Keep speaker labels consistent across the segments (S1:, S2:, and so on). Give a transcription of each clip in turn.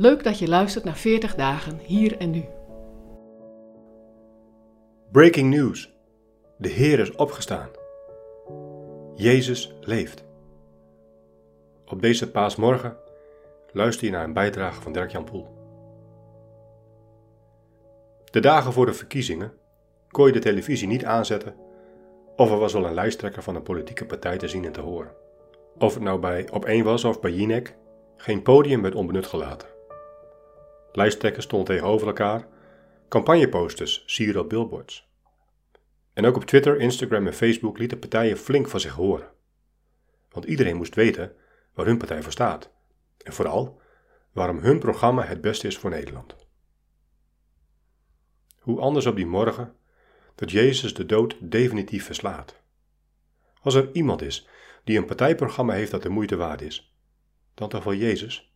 S1: Leuk dat je luistert naar 40 dagen hier en nu.
S2: Breaking news. De Heer is opgestaan. Jezus leeft. Op deze paasmorgen luister je naar een bijdrage van Dirk-Jan Poel. De dagen voor de verkiezingen kon je de televisie niet aanzetten of er was wel een lijsttrekker van een politieke partij te zien en te horen. Of het nou bij Op 1 was of bij Jinek, geen podium werd onbenut gelaten. Lijsttrekkers stonden tegenover elkaar, campagneposters sieren op billboards. En ook op Twitter, Instagram en Facebook lieten partijen flink van zich horen. Want iedereen moest weten waar hun partij voor staat. En vooral waarom hun programma het beste is voor Nederland. Hoe anders op die morgen dat Jezus de dood definitief verslaat. Als er iemand is die een partijprogramma heeft dat de moeite waard is, dan toch wel Jezus?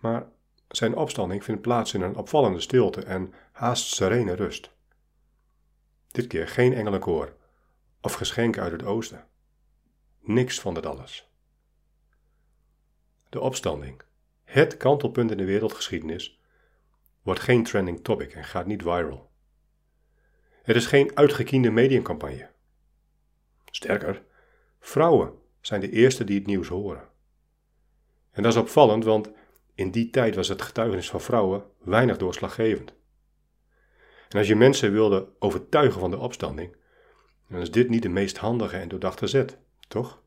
S2: Maar zijn opstanding vindt plaats in een opvallende stilte en haast serene rust. Dit keer geen engelenkoor of geschenken uit het oosten. Niks van dit alles. De opstanding, het kantelpunt in de wereldgeschiedenis, wordt geen trending topic en gaat niet viral. Het is geen uitgekiende mediacampagne. Sterker, vrouwen zijn de eerste die het nieuws horen. En dat is opvallend, want in die tijd was het getuigenis van vrouwen weinig doorslaggevend. En als je mensen wilde overtuigen van de opstanding, dan is dit niet de meest handige en doordachte zet, toch?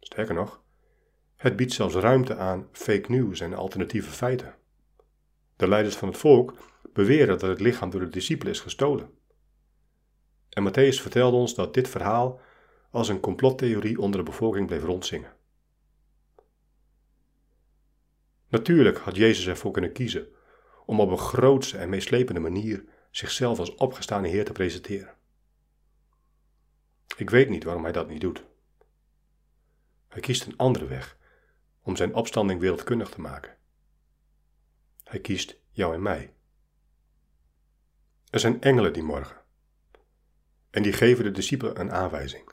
S2: Sterker nog, het biedt zelfs ruimte aan fake news en alternatieve feiten. De leiders van het volk beweren dat het lichaam door de discipelen is gestolen. En Matthäus vertelde ons dat dit verhaal als een complottheorie onder de bevolking bleef rondzingen. Natuurlijk had Jezus ervoor kunnen kiezen om op een grootse en meeslepende manier zichzelf als opgestane Heer te presenteren. Ik weet niet waarom hij dat niet doet. Hij kiest een andere weg om zijn opstanding wereldkundig te maken. Hij kiest jou en mij. Er zijn engelen die morgen. En die geven de discipelen een aanwijzing.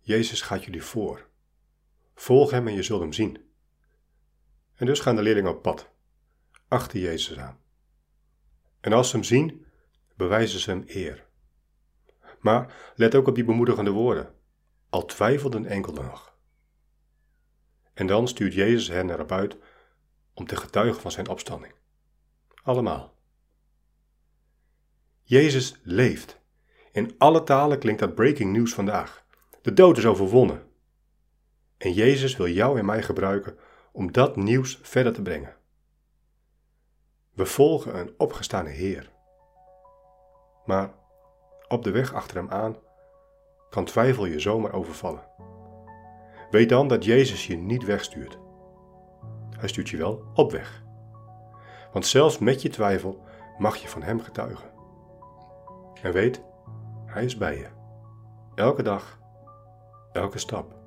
S2: Jezus gaat jullie voor. Volg hem en je zult hem zien. En dus gaan de leerlingen op pad, achter Jezus aan. En als ze hem zien, bewijzen ze hem eer. Maar let ook op die bemoedigende woorden. Al twijfelden enkelen nog. En dan stuurt Jezus hen erop uit om te getuigen van zijn opstanding. Allemaal. Jezus leeft. In alle talen klinkt dat breaking news vandaag. De dood is overwonnen. En Jezus wil jou en mij gebruiken om dat nieuws verder te brengen. We volgen een opgestane Heer. Maar op de weg achter hem aan kan twijfel je zomaar overvallen. Weet dan dat Jezus je niet wegstuurt. Hij stuurt je wel op weg. Want zelfs met je twijfel mag je van Hem getuigen. En weet, Hij is bij je. Elke dag, elke stap.